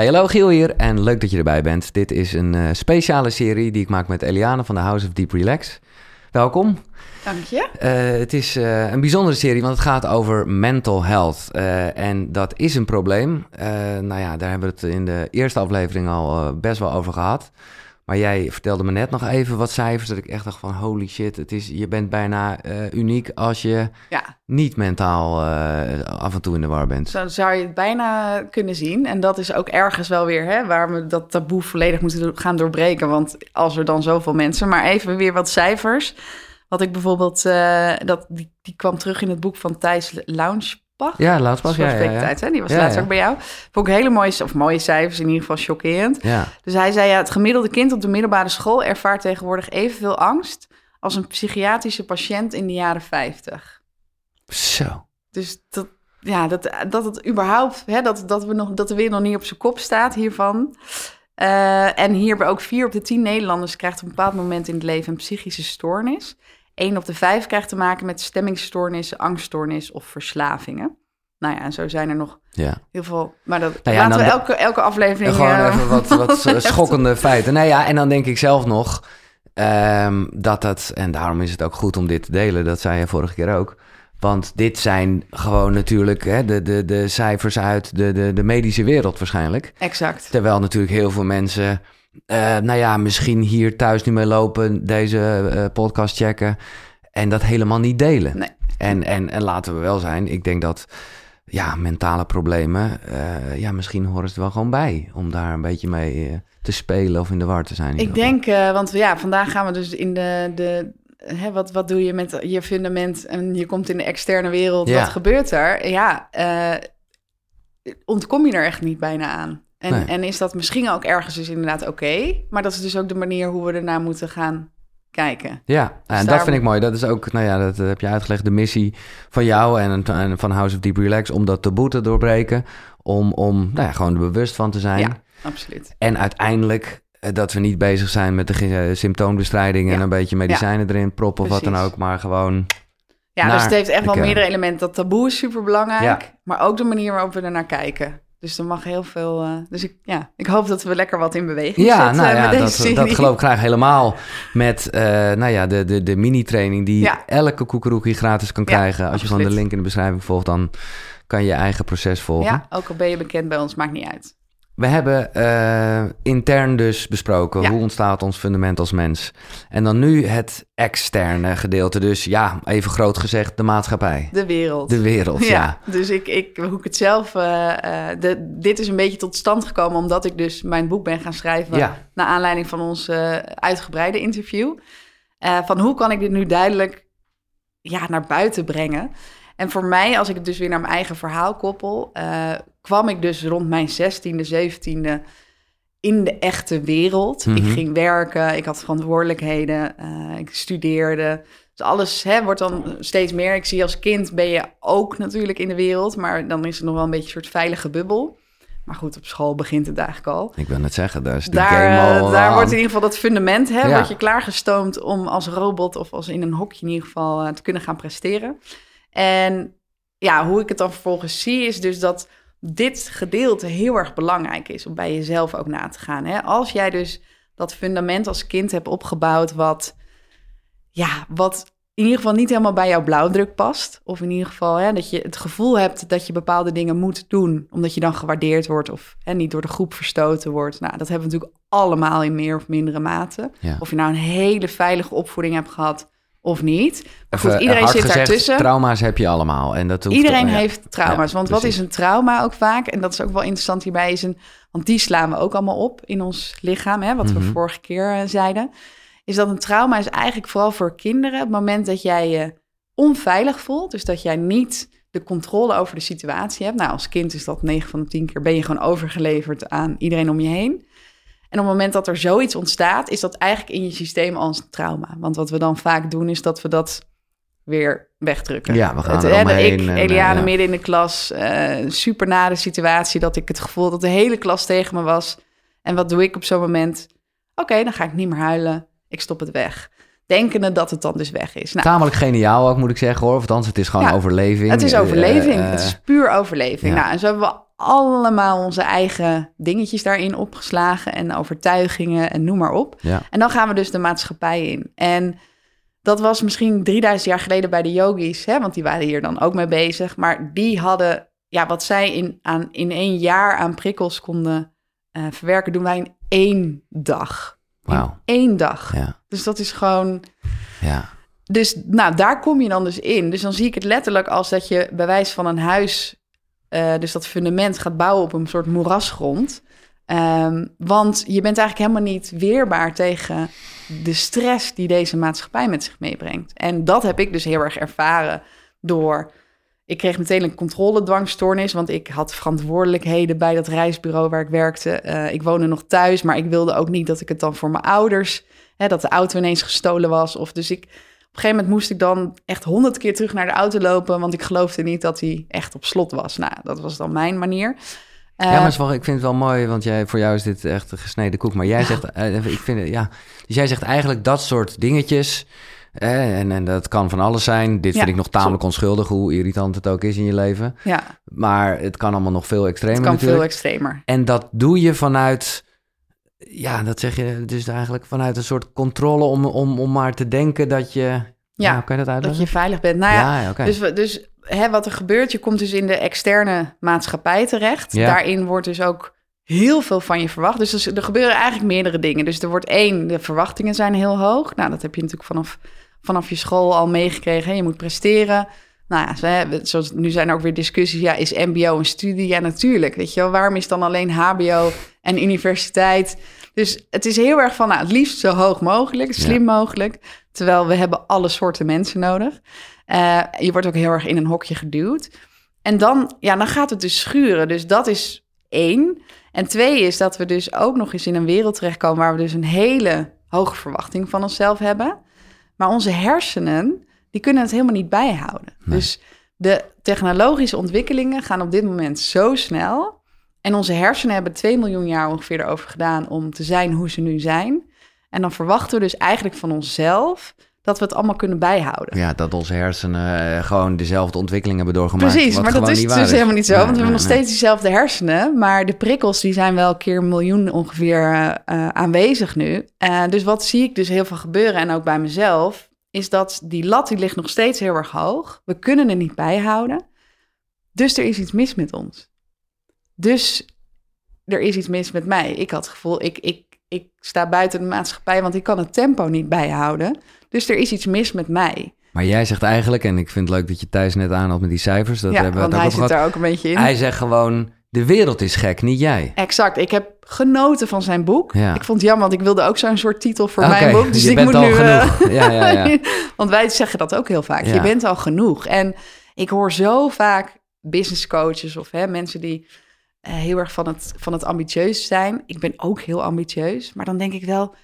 Hey, hallo Giel hier en leuk dat je erbij bent. Dit is een uh, speciale serie die ik maak met Eliane van de House of Deep Relax. Welkom. Dank je. Uh, het is uh, een bijzondere serie, want het gaat over mental health. en dat is een probleem. nou ja, daar hebben we het in de eerste aflevering al best wel over gehad. Maar jij vertelde me net nog even wat cijfers dat ik echt dacht van holy shit, het is, je bent bijna uh, uniek als je ja. niet mentaal uh, af en toe in de war bent. Zo zou je het bijna kunnen zien. En dat is ook ergens wel weer hè, waar we dat taboe volledig moeten gaan doorbreken. Want als er dan zoveel mensen, maar even weer wat cijfers. Wat ik bijvoorbeeld, uh, dat, die, die kwam terug in het boek van Thijs Lounge ja, Launsbach, ja, ja, ja. Tijd, hè? Die was laatst ook bij jou. Vond ik hele mooie, of mooie cijfers, in ieder geval chockerend. Ja. Dus hij zei, ja, het gemiddelde kind op de middelbare school ervaart tegenwoordig evenveel angst als een psychiatrische patiënt in de jaren 50. Zo. Dus dat, ja, dat, dat het überhaupt, hè, dat, dat, we nog, dat de wereld nog niet op zijn kop staat hiervan. Uh, en hierbij ook vier op de tien Nederlanders krijgt op een bepaald moment in het leven een psychische stoornis. 1 op de 5 krijgt te maken met stemmingstoornissen, angststoornis of verslavingen. Nou ja, en zo zijn er nog ja. heel veel. Maar dat nou ja, laten we elke, elke aflevering... Gewoon uh, even wat, wat schokkende feiten. Nou ja, en dan denk ik zelf nog um, dat dat... En daarom is het ook goed om dit te delen. Dat zei je vorige keer ook. Want dit zijn gewoon natuurlijk hè, de, de, de cijfers uit de, de, de medische wereld waarschijnlijk. Exact. Terwijl natuurlijk heel veel mensen uh, nou ja, misschien hier thuis niet mee lopen, deze uh, podcast checken en dat helemaal niet delen. Nee. En, en, en laten we wel zijn, ik denk dat ja, mentale problemen, uh, ja, misschien horen ze er wel gewoon bij om daar een beetje mee te spelen of in de war te zijn. Ik denk, want ja, vandaag gaan we dus in de, de Hè, wat, wat doe je met je fundament en je komt in de externe wereld, ja. wat gebeurt er? Ja, uh, ontkom je er echt niet bijna aan. En, en is dat misschien ook ergens dus inderdaad oké. maar dat is dus ook de manier hoe we ernaar moeten gaan kijken. Ja, dus en dat vind ik mooi. Dat is ook, nou ja, dat heb je uitgelegd, de missie van jou en, en van House of Deep Relax... om dat taboe te doorbreken, om, om nou ja, gewoon er bewust van te zijn. Ja, absoluut. En uiteindelijk eh, dat we niet bezig zijn met de uh, symptoombestrijding... en een beetje medicijnen erin proppen of wat dan ook, maar gewoon... Ja, dus het heeft echt wel meerdere elementen. Dat taboe is super belangrijk, maar ook de manier waarop we er naar kijken. Dus er mag heel veel. Uh, dus ik, ja, ik hoop dat we lekker wat in beweging ja, zetten. Nou ja, dat, dat geloof ik graag helemaal. Met uh, nou ja, de, de, de mini-training die ja. elke koekeroekie gratis kan krijgen. Als je gewoon de link in de beschrijving volgt, dan kan je je eigen proces volgen. Ja, ook al ben je bekend bij ons, maakt niet uit. We hebben uh, intern dus besproken hoe ontstaat ons fundament als mens. En dan nu het externe gedeelte. Dus ja, even groot gezegd, de maatschappij. De wereld. De wereld, ja. Dus ik, ik, hoe ik het zelf... Uh, de, dit is een beetje tot stand gekomen omdat ik dus mijn boek ben gaan schrijven... Ja. naar aanleiding van ons uitgebreide interview. van hoe kan ik dit nu duidelijk ja, naar buiten brengen... En voor mij, als ik het dus weer naar mijn eigen verhaal koppel, uh, kwam ik dus rond mijn 16e, 17e in de echte wereld. Ik mhm. ging werken, ik had verantwoordelijkheden, uh, ik studeerde. Dus alles hè, wordt dan steeds meer. Ik zie als kind ben je ook natuurlijk in de wereld, maar dan is het nog wel een beetje een soort veilige bubbel. Maar goed, op school begint het eigenlijk al. Ik wil net zeggen, daar is de daar, game al Daar wordt in ieder geval dat fundament, hè, ja. je klaargestoomd om als robot of als in een hokje in ieder geval uh, te kunnen gaan presteren. En ja, hoe ik het dan vervolgens zie, is dus dat dit gedeelte heel erg belangrijk is om bij jezelf ook na te gaan. Hè? Als jij dus dat fundament als kind hebt opgebouwd, wat, ja, wat in ieder geval niet helemaal bij jouw blauwdruk past. Of in ieder geval hè, dat je het gevoel hebt dat je bepaalde dingen moet doen, omdat je dan gewaardeerd wordt of hè, niet door de groep verstoten wordt. Nou, dat hebben we natuurlijk allemaal in meer of mindere mate. Of je nou een hele veilige opvoeding hebt gehad of niet. Maar goed, iedereen zit gezegd, daartussen. Trauma's heb je allemaal. En dat iedereen heeft trauma's. want wat is een trauma ook vaak? En dat is ook wel interessant hierbij. Is een, want die slaan we ook allemaal op in ons lichaam. Hè, wat we mhm. vorige keer uh, zeiden. Is dat een trauma is eigenlijk vooral voor kinderen. Het moment dat jij je onveilig voelt. Dus dat jij niet de controle over de situatie hebt. Nou, als kind is dat 9 van de 10 keer. Ben je gewoon overgeleverd aan iedereen om je heen. En op het moment dat er zoiets ontstaat, is dat eigenlijk in je systeem als een trauma. Want wat we dan vaak doen, is dat we dat weer wegdrukken. Ja, we gaan het, er Ik, Eliane, eh, midden in de klas, uh, super nare situatie... dat ik het gevoel dat de hele klas tegen me was. En wat doe ik op zo'n moment? Oké, dan ga ik niet meer huilen. Ik stop het weg. Denkende dat het dan dus weg is. Nou, Tamelijk geniaal ook, moet ik zeggen hoor. Of althans, het is gewoon overleving. Het is overleving. Uh, het is puur overleving. Nou, en zo hebben we allemaal onze eigen dingetjes daarin opgeslagen en overtuigingen en noem maar op. Ja. En dan gaan we dus de maatschappij in. En dat was misschien 3000 jaar geleden bij de yogis, hè, want die waren hier dan ook mee bezig. Maar die hadden, ja, wat zij in, aan, in één jaar aan prikkels konden uh, verwerken, doen wij in één dag. Wauw. één dag. Ja. Dus dat is gewoon. Ja. Dus nou, daar kom je dan dus in. Dus dan zie ik het letterlijk als dat je bij wijze van een huis, uh, dus dat fundament gaat bouwen op een soort moerasgrond. Um, want je bent eigenlijk helemaal niet weerbaar tegen de stress die deze maatschappij met zich meebrengt. En dat heb ik dus heel erg ervaren door. Ik kreeg meteen een controledwangstoornis, want ik had verantwoordelijkheden bij dat reisbureau waar ik werkte. Uh, ik woonde nog thuis, maar ik wilde ook niet dat ik het dan voor mijn ouders, hè, dat de auto ineens gestolen was. Of dus ik, een gegeven moment moest ik dan echt honderd keer terug naar de auto lopen, want ik geloofde niet dat hij echt op slot was. Nou, dat was dan mijn manier. Uh, ja, maar ik vind het wel mooi, want jij, voor jou is dit echt een gesneden koek. Maar jij zegt, uh, ik vind het, ja, dus jij zegt eigenlijk dat soort dingetjes. Eh, en, en dat kan van alles zijn. Dit Ja, vind ik nog tamelijk zo- onschuldig, hoe irritant het ook is in je leven. Ja, Maar het kan allemaal nog veel extremer het kan natuurlijk. veel extremer. En dat doe je vanuit, ja, dat zeg je dus eigenlijk vanuit een soort controle om, om, om maar te denken dat je, Ja, kan je dat Dat je veilig bent. Nou ja. Dus, dus hè, wat er gebeurt, je komt dus in de externe maatschappij terecht. Ja. Daarin wordt dus ook heel veel van je verwacht. Dus er, gebeuren eigenlijk meerdere dingen. Dus er wordt één, de verwachtingen zijn heel hoog. Nou, dat heb je natuurlijk vanaf, vanaf je school al meegekregen. Je moet presteren. Nou ja, zoals, nu zijn er ook weer discussies. Ja, is mbo een studie? Ja, natuurlijk. Weet je wel, waarom is dan alleen hbo en universiteit? Dus het is heel erg van, nou, het liefst zo hoog mogelijk, slim mogelijk. Terwijl we hebben alle soorten mensen nodig. Eh, je wordt ook heel erg in een hokje geduwd. En dan, ja, dan gaat het dus schuren. Dus dat is één. En twee is dat we dus ook nog eens in een wereld terechtkomen... waar we dus een hele hoge verwachting van onszelf hebben. Maar onze hersenen, die kunnen het helemaal niet bijhouden. Dus de technologische ontwikkelingen gaan op dit moment zo snel... en onze hersenen hebben 2 miljoen jaar ongeveer erover gedaan... om te zijn hoe ze nu zijn. En dan verwachten we dus eigenlijk van onszelf... dat we het allemaal kunnen bijhouden. Ja, dat onze hersenen eh, gewoon dezelfde ontwikkeling hebben doorgemaakt. Precies, maar dat is dus helemaal niet zo. Nee, want we nee, hebben nog steeds diezelfde hersenen. Maar de prikkels die zijn wel een keer een miljoen ongeveer eh, eh, aanwezig nu. Dus wat zie ik dus heel veel gebeuren en ook bij mezelf... is dat die lat die ligt nog steeds heel erg hoog. We kunnen er niet bij houden. Dus er is iets mis met ons. Dus er is iets mis met mij. Ik had het gevoel, ik, ik, ik sta buiten de maatschappij... want ik kan het tempo niet bijhouden. Dus er is iets mis met mij. Maar jij zegt eigenlijk, en ik vind het leuk dat je Thijs net aanhaalt met die cijfers. Dat ja, hebben we want hij zit gehad. daar ook een beetje in. Hij zegt gewoon, de wereld is gek, niet jij. Exact. Ik heb genoten van zijn boek. Ja. Ik vond het jammer, want ik wilde ook zo'n soort titel voor mijn boek. Dus je ik bent moet al nu. eh, genoeg. Ja, ja, ja. want wij zeggen dat ook heel vaak. Ja. Je bent al genoeg. En ik hoor zo vaak business coaches of hè, mensen die eh, heel erg van het, van het ambitieus zijn. Ik ben ook heel ambitieus. Maar dan denk ik wel,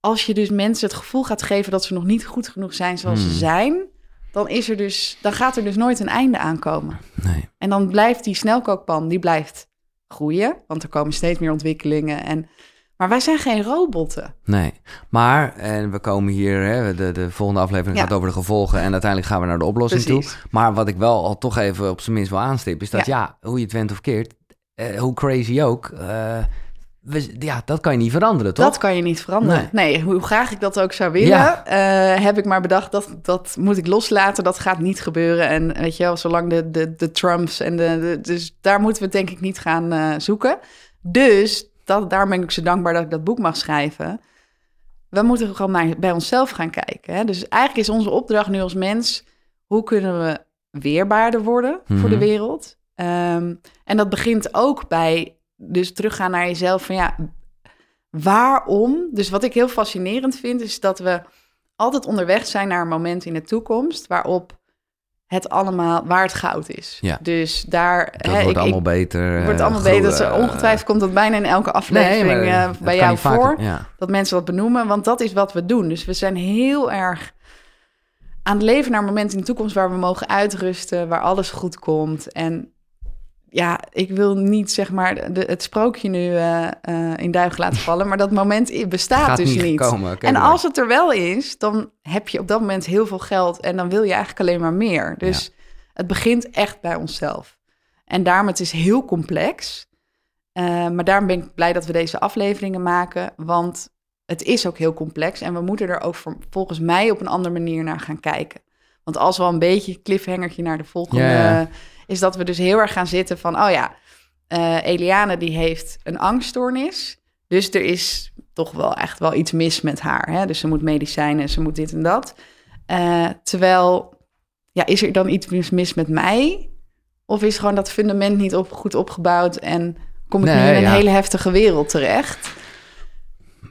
als je dus mensen het gevoel gaat geven dat ze nog niet goed genoeg zijn zoals Hmm. ze zijn, dan, is er dus, dan gaat er dus nooit een einde aankomen. Nee. En dan blijft die snelkookpan, die blijft groeien. Want er komen steeds meer ontwikkelingen. En, maar wij zijn geen robotten. Nee, maar en we komen hier, hè, de, de volgende aflevering Ja. gaat over de gevolgen en uiteindelijk gaan we naar de oplossing Precies. toe. Maar wat ik wel al toch even op zijn minst wil aanstippen, is dat ja, hoe je het went of keert, eh, hoe crazy ook, eh, we, ja, dat kan je niet veranderen, toch? Dat kan je niet veranderen. Nee, hoe graag ik dat ook zou willen, Ja. eh, heb ik maar bedacht dat dat moet ik loslaten. Dat gaat niet gebeuren. En weet je wel, zolang de, de, de Trumps en de, de- Dus daar moeten we het denk ik niet gaan eh, zoeken. Dus dat, daarom ben ik zo dankbaar dat ik dat boek mag schrijven. We moeten gewoon naar, bij onszelf gaan kijken. Hè? Dus eigenlijk is onze opdracht nu als mens... hoe kunnen we weerbaarder worden voor de Mhm. wereld? Ehm, en dat begint ook bij dus teruggaan naar jezelf van ja, waarom? Dus wat ik heel fascinerend vind, is dat we altijd onderweg zijn naar een moment in de toekomst waarop het allemaal waar het goud is. Ja. Dus daar dat hè, wordt ik- allemaal ik, beter. eh, wordt allemaal beter. Dat ze- eh, ongetwijfeld komt dat bijna in elke nee, aflevering maar, eh, bij jou vaker- voor. Ja. Dat mensen dat benoemen, want dat is wat we doen. Dus we zijn heel erg aan het leven naar een moment in de toekomst waar we mogen uitrusten, waar alles goed komt. En ja, ik wil niet zeg maar de, het sprookje nu eh, eh, in duigen laten vallen, maar dat moment bestaat Gaat dus niet niet. komen. En maar- als het er wel is, dan heb je op dat moment heel veel geld en dan wil je eigenlijk alleen maar meer. Dus het begint echt bij onszelf. En daarom, het is heel complex. Uh, maar daarom ben ik blij dat we deze afleveringen maken. Want het is ook heel complex. En we moeten er ook volgens mij op een andere manier naar gaan kijken. Want als we al een beetje cliffhangertje naar de volgende... is dat we dus heel erg gaan zitten van... oh ja, uh, Eliane die heeft een angststoornis. Dus er is toch wel echt wel iets mis met haar. Hè? Dus ze moet medicijnen, ze moet dit en dat. Uh, terwijl, ja, is er dan iets mis met mij? Of is gewoon dat fundament niet op, goed opgebouwd en kom ik nu in een hele heftige wereld terecht?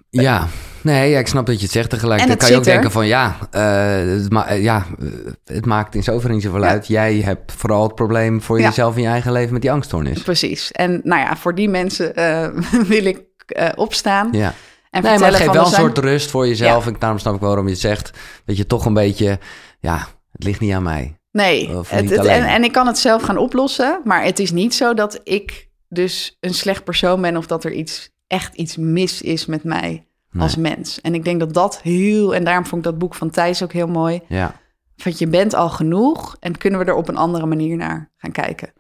Ja, nee, ja, ik snap dat je het zegt. Tegelijkertijd kan je ook denken van ja, uh, het, ma ja, het maakt in zoverre niet zoveel uit. Jij hebt vooral het probleem voor jezelf in je eigen leven met die angststoornis. Precies. En nou ja, voor die mensen uh, wil ik uh, opstaan. Ja. En nee, maar het geeft wel een soort rust voor jezelf. En daarom snap ik wel waarom je het zegt. Dat je toch een beetje, ja, het ligt niet aan mij. Nee, het, en, en ik kan het zelf gaan oplossen. Maar het is niet zo dat ik dus een slecht persoon ben... of dat er iets, echt iets mis is met mij als mens. En ik denk dat dat heel... En daarom vond ik dat boek van Thijs ook heel mooi. Ja. Want je bent al genoeg en kunnen we er op een andere manier naar gaan kijken.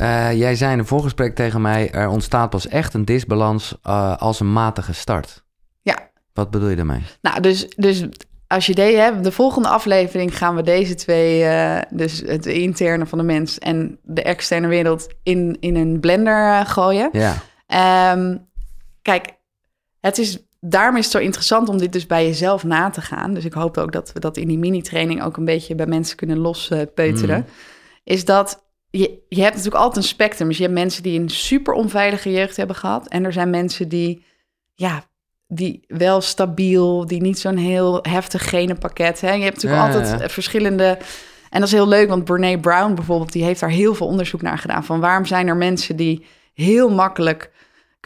Uh, jij zei in een voorgesprek tegen mij: er ontstaat pas echt een disbalans uh, als een matige start. Ja. Wat bedoel je daarmee? Nou, dus, dus als je deze hebt, de volgende aflevering gaan we deze twee, uh, dus het interne van de mens en de externe wereld, in, in een blender gooien. Ja. Um, kijk, het is, daarom is het zo interessant om dit dus bij jezelf na te gaan. Dus ik hoop ook dat we dat in die mini-training ook een beetje bij mensen kunnen lospeuteren. Mm. Is dat je, je hebt natuurlijk altijd een spectrum. Dus je hebt mensen die een super onveilige jeugd hebben gehad. En er zijn mensen die, ja, die wel stabiel, die niet zo'n heel heftig genenpakket. Hè? Je hebt natuurlijk altijd verschillende. En dat is heel leuk, want Brene Brown bijvoorbeeld, die heeft daar heel veel onderzoek naar gedaan. Van waarom zijn er mensen die heel makkelijk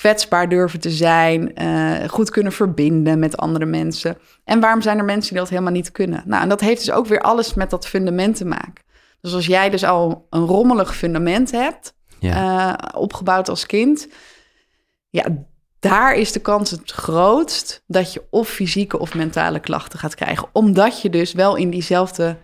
kwetsbaar durven te zijn, uh, goed kunnen verbinden met andere mensen. En waarom zijn er mensen die dat helemaal niet kunnen? Nou, en dat heeft dus ook weer alles met dat fundament te maken. Dus als jij dus al een rommelig fundament hebt, ja. uh, opgebouwd als kind, ja, daar is de kans het grootst dat je of fysieke of mentale klachten gaat krijgen. Omdat je dus wel in diezelfde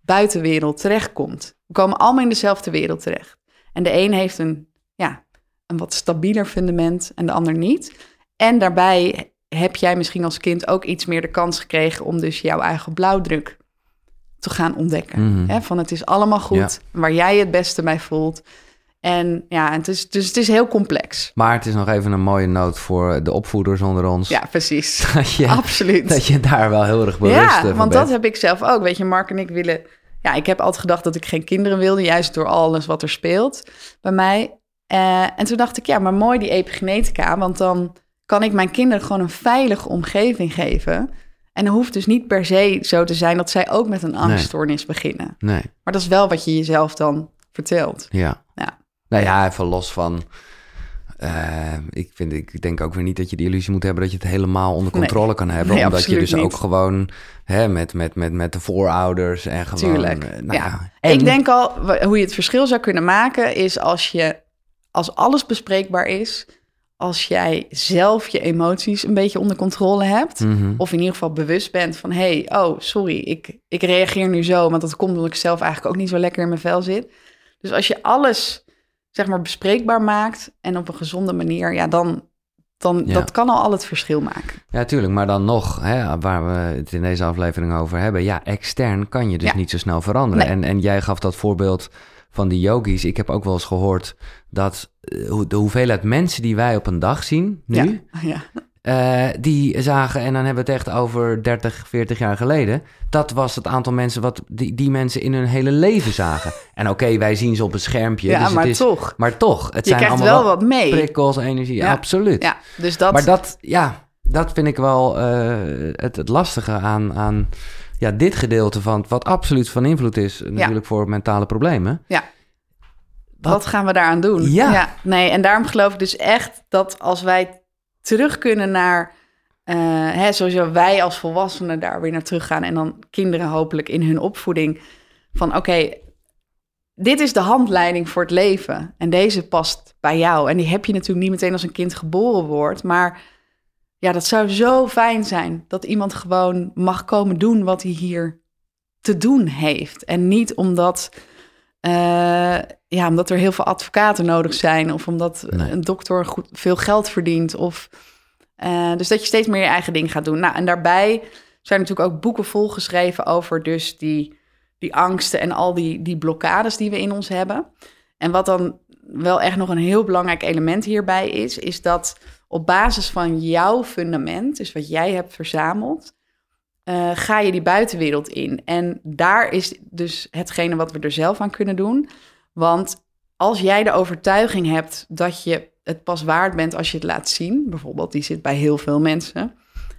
buitenwereld terechtkomt. We komen allemaal in dezelfde wereld terecht. En de een heeft een, ja, een wat stabieler fundament en de ander niet. En daarbij heb jij misschien als kind ook iets meer de kans gekregen om dus jouw eigen blauwdruk te gaan ontdekken. Mm van het is allemaal goed, waar jij het beste bij voelt. En ja, het is, dus het is heel complex. Maar het is nog even een mooie noot voor de opvoeders onder ons. Ja, precies. Dat je, Absoluut. Dat je daar wel heel erg bewust ja, van want dat heb ik zelf ook. Weet je, Mark en ik willen... Ja, ik heb altijd gedacht dat ik geen kinderen wilde, juist door alles wat er speelt bij mij. Uh, en toen dacht ik, ja, maar mooi die epigenetica, want dan kan ik mijn kinderen gewoon een veilige omgeving geven en het hoeft dus niet per se zo te zijn dat zij ook met een angststoornis beginnen. Nee. Maar dat is wel wat je jezelf dan vertelt. Ja. ja. Nou ja, even los van. Uh, ik, vind, ik denk ook weer niet dat je de illusie moet hebben dat je het helemaal onder controle kan hebben. Nee, omdat je dus ook gewoon hè, met, met, met, met de voorouders en gewoon. Tuurlijk. Uh, nou ja. En... Ik denk al, hoe je het verschil zou kunnen maken, is als je als alles bespreekbaar is als jij zelf je emoties een beetje onder controle hebt. Mhm. Of in ieder geval bewust bent van... hé, hey, oh, sorry, ik, ik reageer nu zo... want dat komt omdat ik zelf eigenlijk ook niet zo lekker in mijn vel zit. Dus als je alles, zeg maar, bespreekbaar maakt... en op een gezonde manier, ja, dan... dan dat kan al al het verschil maken. Ja, tuurlijk. Maar dan nog, hè, waar we het in deze aflevering over hebben... ja, extern kan je dus niet zo snel veranderen. En, en jij gaf dat voorbeeld van die yogis. Ik heb ook wel eens gehoord dat eh, de hoeveelheid mensen die wij op een dag zien nu, ja. Uh, die zagen, en dan hebben we het echt over 30, 40 jaar geleden. Dat was het aantal mensen wat die, die mensen in hun hele leven zagen. En oké, wij zien ze op een schermpje. Ja, dus maar het is, toch. Maar toch, het je zijn allemaal wel wat mee. prikkels, energie. Absoluut. Ja, dus dat... Maar dat, ja, dat vind ik wel uh, het, het lastige aan, aan ja, dit gedeelte van wat absoluut van invloed is natuurlijk voor mentale problemen. Ja. Wat gaan we daaraan doen? Ja. Nee, en daarom geloof ik dus echt dat als wij terug kunnen naar... Uh, hè, sowieso wij als volwassenen daar weer naar terug gaan... en dan kinderen hopelijk in hun opvoeding... van oké, dit is de handleiding voor het leven... en deze past bij jou. En die heb je natuurlijk niet meteen als een kind geboren wordt... maar ja, dat zou zo fijn zijn... dat iemand gewoon mag komen doen wat hij hier te doen heeft. En niet omdat ja, omdat er heel veel advocaten nodig zijn. Of omdat een dokter goed, veel geld verdient. Of, dus dat je steeds meer je eigen ding gaat doen. Nou, en daarbij zijn natuurlijk ook boeken volgeschreven over dus die, die angsten en al die, die blokkades die we in ons hebben. En wat dan wel echt nog een heel belangrijk element hierbij is, is dat op basis van jouw fundament, dus wat jij hebt verzameld, uh, ga je die buitenwereld in. En daar is dus hetgene wat we er zelf aan kunnen doen. Want als jij de overtuiging hebt dat je het pas waard bent als je het laat zien, bijvoorbeeld, die zit bij heel veel mensen,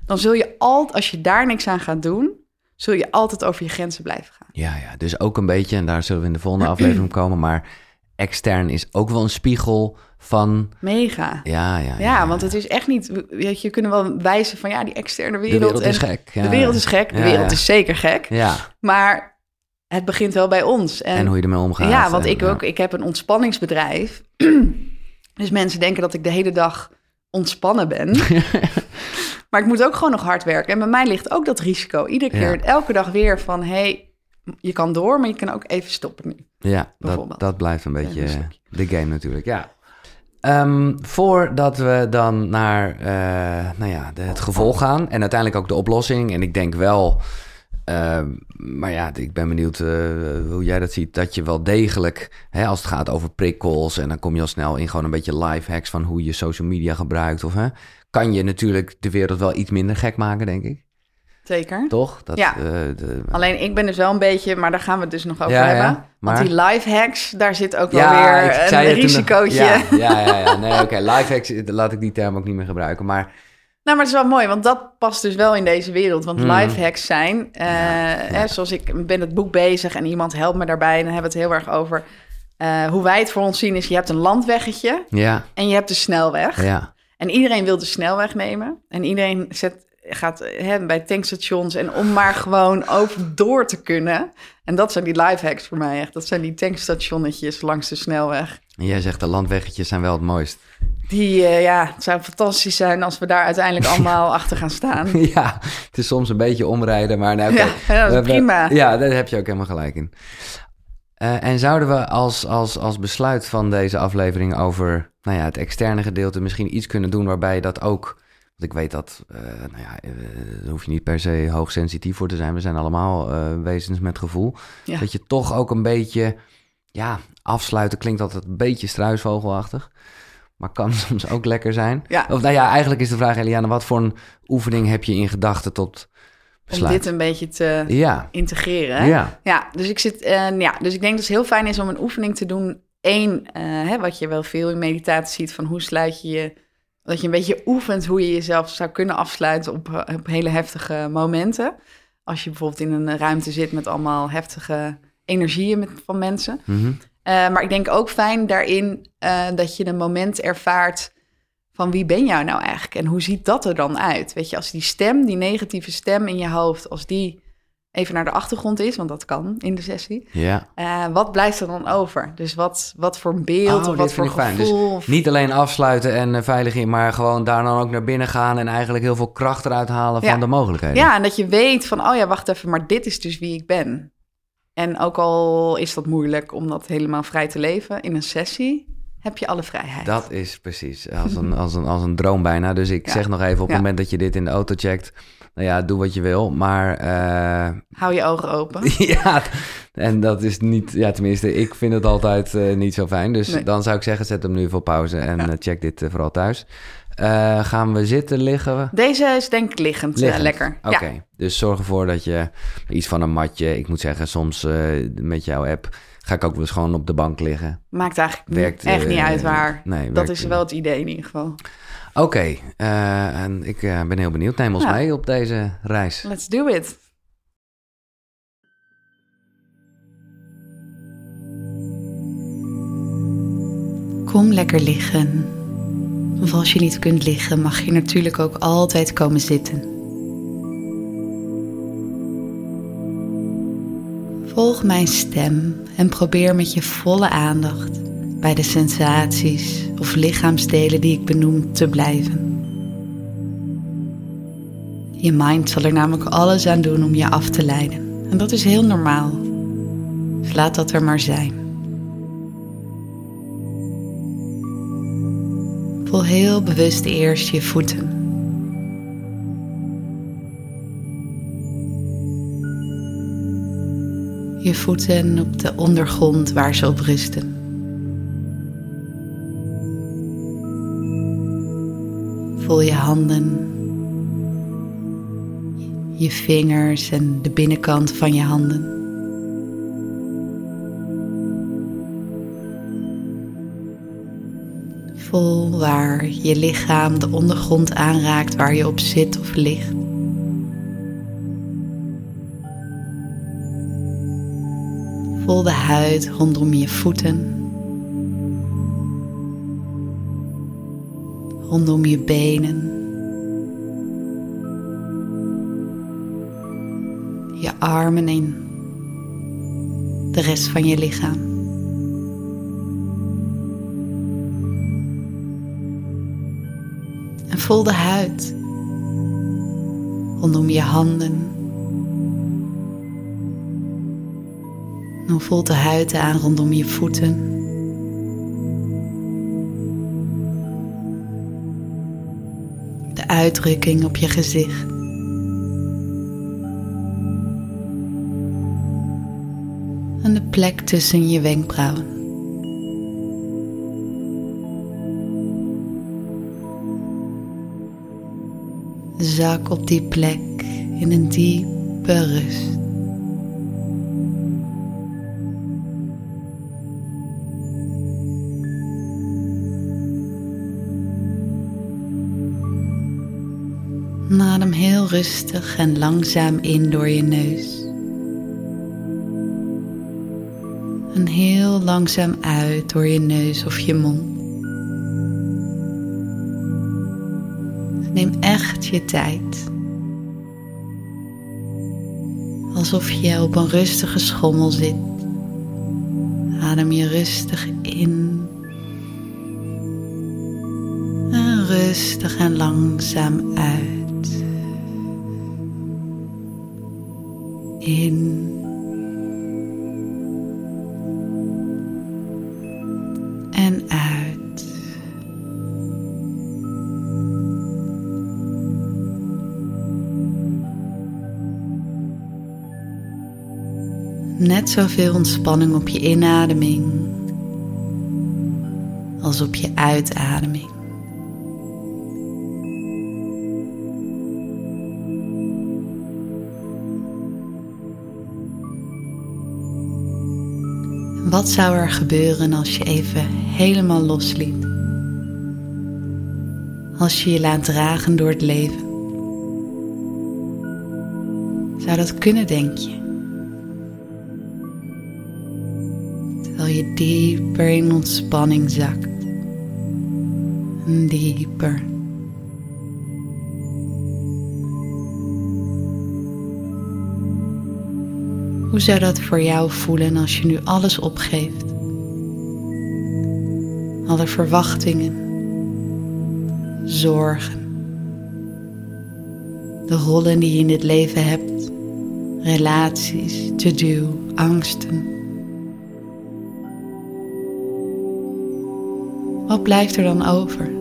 dan zul je altijd, als je daar niks aan gaat doen, zul je altijd over je grenzen blijven gaan. Ja, ja, dus ook een beetje, en daar zullen we in de volgende aflevering komen, maar extern is ook wel een spiegel van... Mega. Ja, ja, ja. Ja, want het is echt niet... Weet je, kunnen wel wijzen van ja, die externe wereld... De wereld is gek. Ja. De wereld is gek. De wereld is zeker gek. Ja. Maar het begint wel bij ons. En, en hoe je ermee omgaat. Ja, want ik ook... Ik heb een ontspanningsbedrijf. dus mensen denken dat ik de hele dag ontspannen ben. maar ik moet ook gewoon nog hard werken. En bij mij ligt ook dat risico. Iedere keer, elke dag weer van... hey, je kan door, maar je kan ook even stoppen nu. Ja, dat, dat blijft een beetje de game natuurlijk, ja. Um, voordat we dan naar uh, nou ja, de, het gevolg gaan en uiteindelijk ook de oplossing. En ik denk wel, uh, maar ja, ik ben benieuwd uh, hoe jij dat ziet, dat je wel degelijk, hè, als het gaat over prikkels en dan kom je al snel in gewoon een beetje life hacks van hoe je social media gebruikt of hè, kan je natuurlijk de wereld wel iets minder gek maken, denk ik. Zeker. Toch? Dat, ja. Uh, de... Alleen ik ben dus wel een beetje, maar daar gaan we het dus nog over hebben. Ja, maar... Want die live hacks, daar zit ook wel weer een risicootje. Ja, ja, ja, Nee, oké. Live hacks, laat ik die term ook niet meer gebruiken. Maar... Nou, maar het is wel mooi, want dat past dus wel in deze wereld. Want mm. live hacks zijn, uh, hè, zoals ik ben het boek bezig en iemand helpt me daarbij. En dan hebben we het heel erg over uh, hoe wij het voor ons zien is, je hebt een landweggetje ja. en je hebt de snelweg. Ja. En iedereen wil de snelweg nemen. En iedereen zet gaat hè, bij tankstations en om maar gewoon over door te kunnen. En dat zijn die life hacks voor mij echt. Dat zijn die tankstationnetjes langs de snelweg. En jij zegt de landweggetjes zijn wel het mooist. Die, uh, ja, het zou fantastisch zijn als we daar uiteindelijk allemaal achter gaan staan. Ja, het is soms een beetje omrijden, maar nou, okay. ja, dat is prima. Ja, daar heb je ook helemaal gelijk in. Uh, en zouden we als, als, als besluit van deze aflevering over nou ja, het externe gedeelte misschien iets kunnen doen waarbij dat ook ik weet dat, uh, nou ja, uh, daar hoef je niet per se hoogsensitief voor te zijn. We zijn allemaal uh, wezens met gevoel. Dat je toch ook een beetje, ja, afsluiten klinkt altijd een beetje struisvogelachtig. Maar kan soms ook lekker zijn. Ja. Of nou ja, eigenlijk is de vraag, Eliane, wat voor een oefening heb je in gedachten tot besluit? Om dit een beetje te ja. integreren. Ja. ja, dus ik zit, ja, dus ik denk dat het heel fijn is om een oefening te doen. Eén, hè, wat je wel veel in meditatie ziet, van hoe sluit je je dat je een beetje oefent hoe je jezelf zou kunnen afsluiten op, eh, op hele heftige momenten. Als je bijvoorbeeld in een ruimte zit met allemaal heftige energieën met, van mensen. Mhm. Eh, maar ik denk ook fijn daarin uh, dat je een moment ervaart van wie ben jij nou eigenlijk en hoe ziet dat er dan uit? Weet je, als die stem, die negatieve stem in je hoofd, als die even naar de achtergrond is, want dat kan in de sessie. Ja. Uh, wat blijft er dan over? Dus wat, wat voor beeld oh, of wat voor gevoel? Dus niet alleen afsluiten en uh, veilig in, maar gewoon daar dan ook naar binnen gaan en eigenlijk heel veel kracht eruit halen van de mogelijkheden. Ja, en dat je weet van, oh ja, wacht even, maar dit is dus wie ik ben. En ook al is dat moeilijk om dat helemaal vrij te leven in een sessie, heb je alle vrijheid. Dat is precies als een, als een, als een droom bijna. Dus ik zeg nog even op het moment dat je dit in de auto checkt nou ja, doe wat je wil, maar... Uh... Hou je ogen open. ja, en dat is niet... Ja, tenminste, ik vind het altijd uh, niet zo fijn. Dus dan zou ik zeggen, zet hem nu voor pauze en ja. uh, check dit vooral thuis. gaan we zitten, liggen? Deze is denk ik liggend, liggend. lekker. Oké, ja. dus zorg ervoor dat je iets van een matje... Ik moet zeggen, soms met jouw app ga ik ook wel eens gewoon op de bank liggen. Maakt eigenlijk werkt, echt niet uit waar. Nee, dat is wel het idee in ieder geval. Oké, uh, en ik uh, ben heel benieuwd. Neem ons ja. mee op deze reis. Let's do it. Kom lekker liggen. Of als je niet kunt liggen, mag je natuurlijk ook altijd komen zitten. Volg mijn stem en probeer met je volle aandacht bij de sensaties of lichaamsdelen die ik benoem te blijven. Je mind zal er namelijk alles aan doen om je af te leiden. En dat is heel normaal. Dus laat dat er maar zijn. Voel heel bewust eerst je voeten. Je voeten op de ondergrond waar ze op rusten. Voel je handen, je vingers en de binnenkant van je handen. Voel waar je lichaam de ondergrond aanraakt waar je op zit of ligt. Voel de huid rondom je voeten. Rondom je benen. Je armen en de rest van je lichaam. En voel de huid rondom je handen Dan voelt de huid aan rondom je voeten. Uitdrukking op je gezicht. En de plek tussen je wenkbrauwen. Zak op die plek in een diepe rust. Rustig en langzaam in door je neus. En heel langzaam uit door je neus of je mond. Neem echt je tijd. Alsof je op een rustige schommel zit. Adem je rustig in. En rustig en langzaam uit. In. En uit. Net zoveel ontspanning op je inademing als op je uitademing. Wat zou er gebeuren als je even helemaal losliet? Als je je laat dragen door het leven? Zou dat kunnen, denk je? Terwijl je dieper in ontspanning zakt. Dieper. Hoe zou dat voor jou voelen als je nu alles opgeeft? Alle verwachtingen, zorgen, de rollen die je in dit leven hebt, relaties, to-do, angsten. Wat blijft er dan over?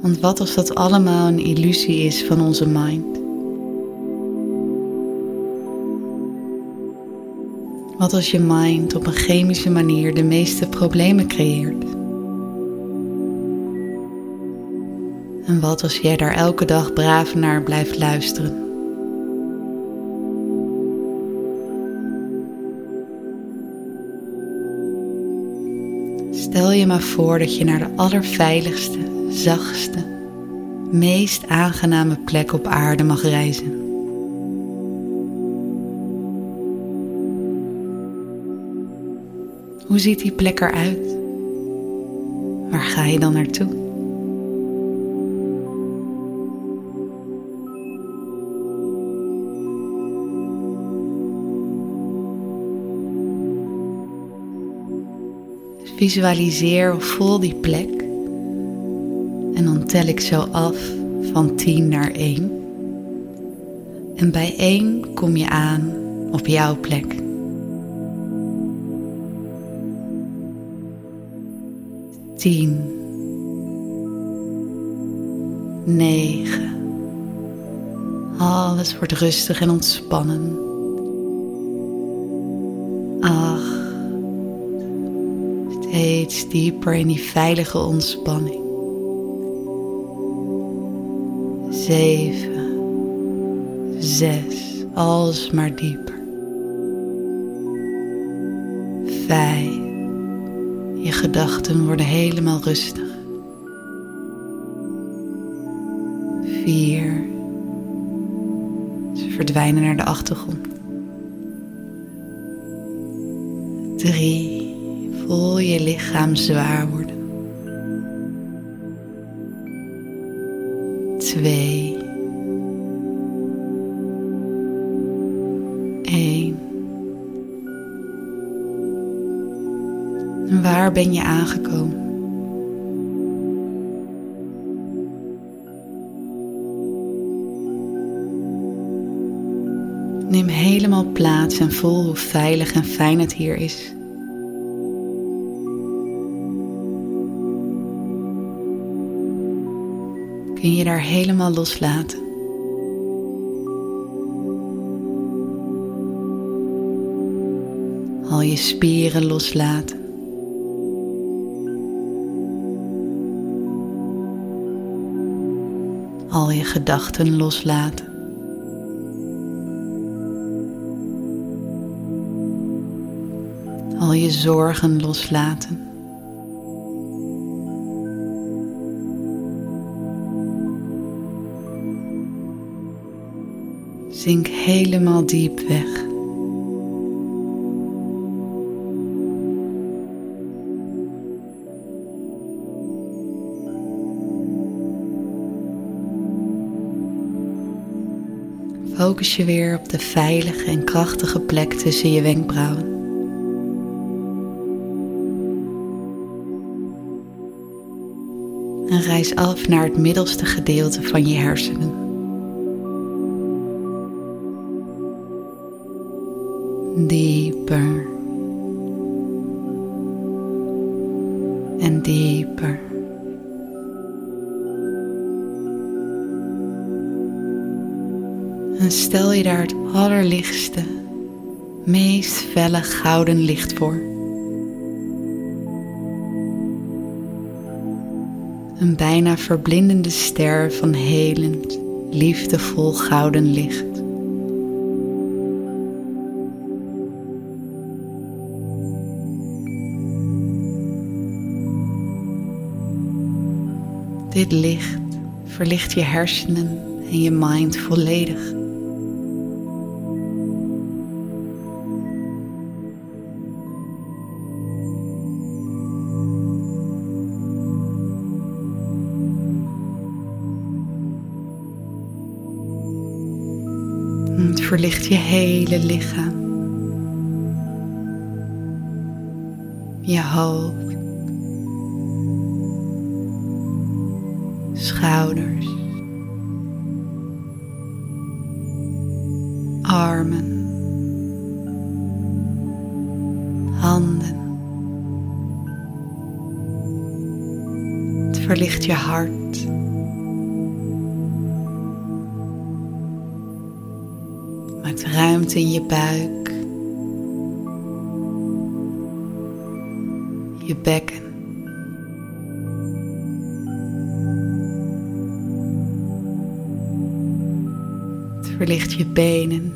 Want wat als dat allemaal een illusie is van onze mind? Wat als je mind op een chemische manier de meeste problemen creëert? En wat als jij daar elke dag braaf naar blijft luisteren? Stel je maar voor dat je naar de allerveiligste, zachtste, meest aangename plek op aarde mag reizen. Hoe ziet die plek eruit? Waar ga je dan naartoe? Visualiseer of voel die plek. En dan tel ik zo af van 10 naar 1. En bij 1 kom je aan op jouw plek. Tien. Negen. Alles wordt rustig en ontspannen. Acht. Steeds dieper in die veilige ontspanning. Zeven. Zes. Alsmaar dieper. Gedachten worden helemaal rustig. Vier. Ze verdwijnen naar de achtergrond. Drie. Voel je lichaam zwaar worden. Waar ben je aangekomen? Neem helemaal plaats en voel hoe veilig en fijn het hier is. Kun je daar helemaal loslaten. Al je spieren loslaten. Al je gedachten loslaten. Al je zorgen loslaten. Zink helemaal diep weg. Focus je weer op de veilige en krachtige plek tussen je wenkbrauwen. En reis af naar het middelste gedeelte van je hersenen. Dieper. En dieper. En stel je daar het allerlichtste, meest felle gouden licht voor. Een bijna verblindende ster van helend, liefdevol gouden licht. Dit licht verlicht je hersenen en je mind volledig. Hele lichaam. Je hoofd. Schouders. Armen. Handen. Het verlicht je hart. Ruimte in je buik. Je bekken. Het verlicht je benen.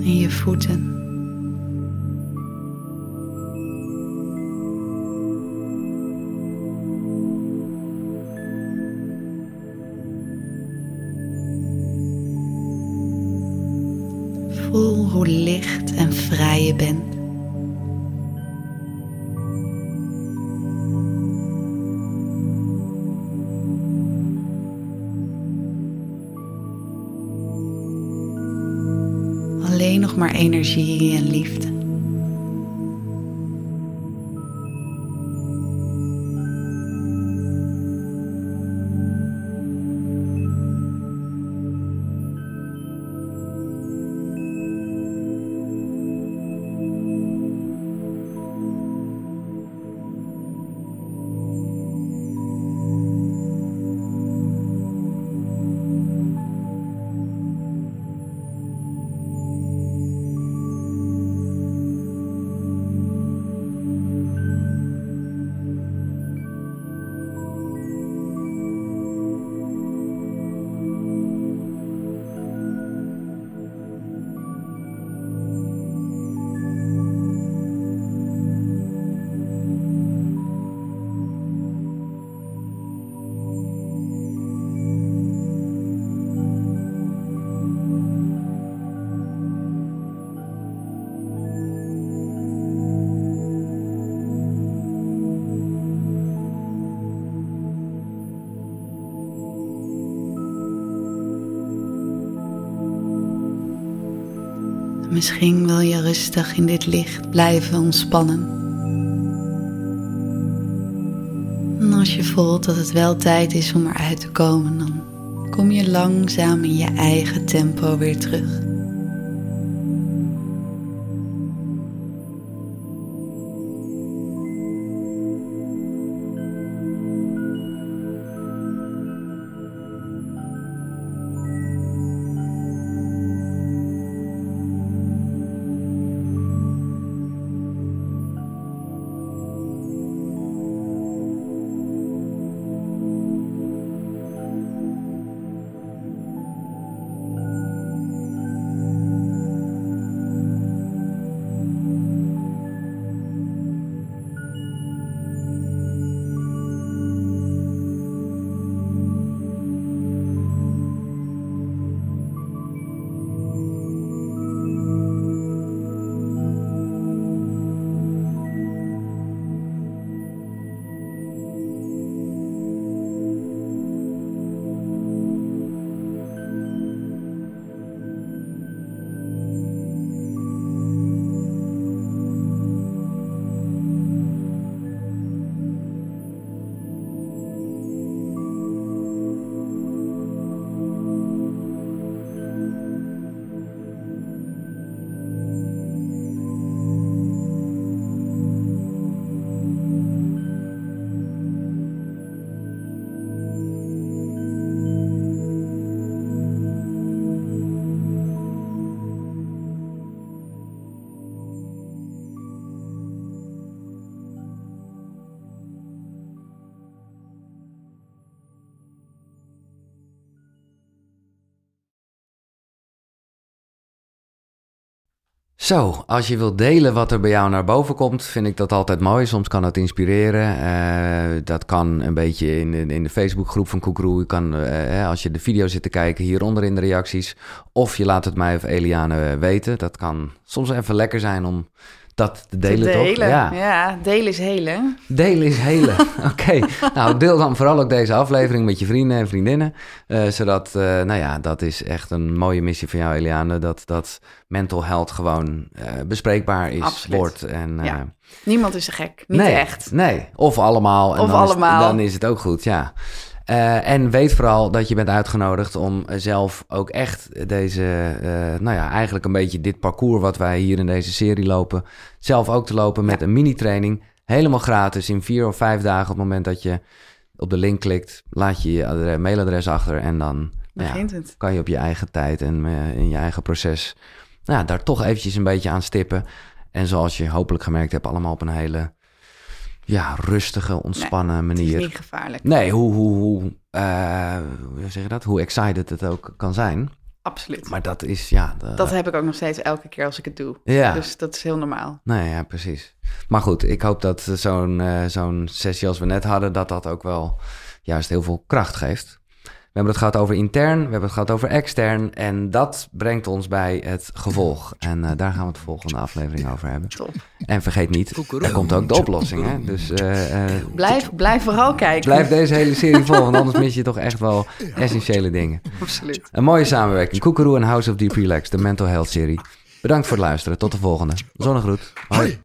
En je voeten. Alleen nog maar energie en liefde. Misschien wil je rustig in dit licht blijven ontspannen. En als je voelt dat het wel tijd is om eruit te komen, dan kom je langzaam in je eigen tempo weer terug. Zo, als je wilt delen wat er bij jou naar boven komt, vind ik dat altijd mooi. Soms kan het inspireren. Uh, dat kan een beetje in de, in de Facebookgroep van Koekroe. Uh, als je de video zit te kijken, hieronder in de reacties. Of je laat het mij of Eliane weten. Dat kan soms even lekker zijn om dat te delen, delen. Ja. ja, delen is helen. Delen is helen, oké. Nou, deel dan vooral ook deze aflevering met je vrienden en vriendinnen. Uh, zodat, uh, nou ja, dat is echt een mooie missie van jou, Eliane. Dat, dat mental health gewoon uh, bespreekbaar is, Absoluut. wordt. En, ja. Niemand is gek, niet nee, echt. Nee, of allemaal. En of dan allemaal. Is, dan is het ook goed, ja. Uh, en weet vooral dat je bent uitgenodigd om zelf ook echt deze, uh, nou ja, eigenlijk een beetje dit parcours wat wij hier in deze serie lopen, zelf ook te lopen met een mini-training. Helemaal gratis in vier of vijf dagen op het moment dat je op de link klikt, laat je je mailadres achter en dan Begint ja, het. kan je op je eigen tijd en uh, in je eigen proces nou, daar toch eventjes een beetje aan stippen. En zoals je hopelijk gemerkt hebt, allemaal op een hele ja, rustige, ontspannen nee, manier. Niet gevaarlijk. Nee, hoe, hoe, hoe, uh, hoe zeg je dat? Hoe excited het ook kan zijn. Absoluut. Maar dat is, ja... De, dat heb ik ook nog steeds elke keer als ik het doe. Ja. Dus dat is heel normaal. Nee, ja, precies. Maar goed, ik hoop dat zo'n uh, zo'n sessie als we net hadden... dat dat ook wel juist heel veel kracht geeft. We hebben het gehad over intern, we hebben het gehad over extern. En dat brengt ons bij het gevolg. En uh, daar gaan we het de volgende aflevering over hebben. Top. En vergeet niet, er komt ook de oplossing. Hè? Dus, uh, uh, blijf, blijf vooral kijken. Blijf deze hele serie volgen, want anders mis je toch echt wel essentiële dingen. Absoluut. Een mooie samenwerking. Koekeroe en House of Deep Relax, de Mental Health serie. Bedankt voor het luisteren. Tot de volgende. Zonnegroet. Hoi.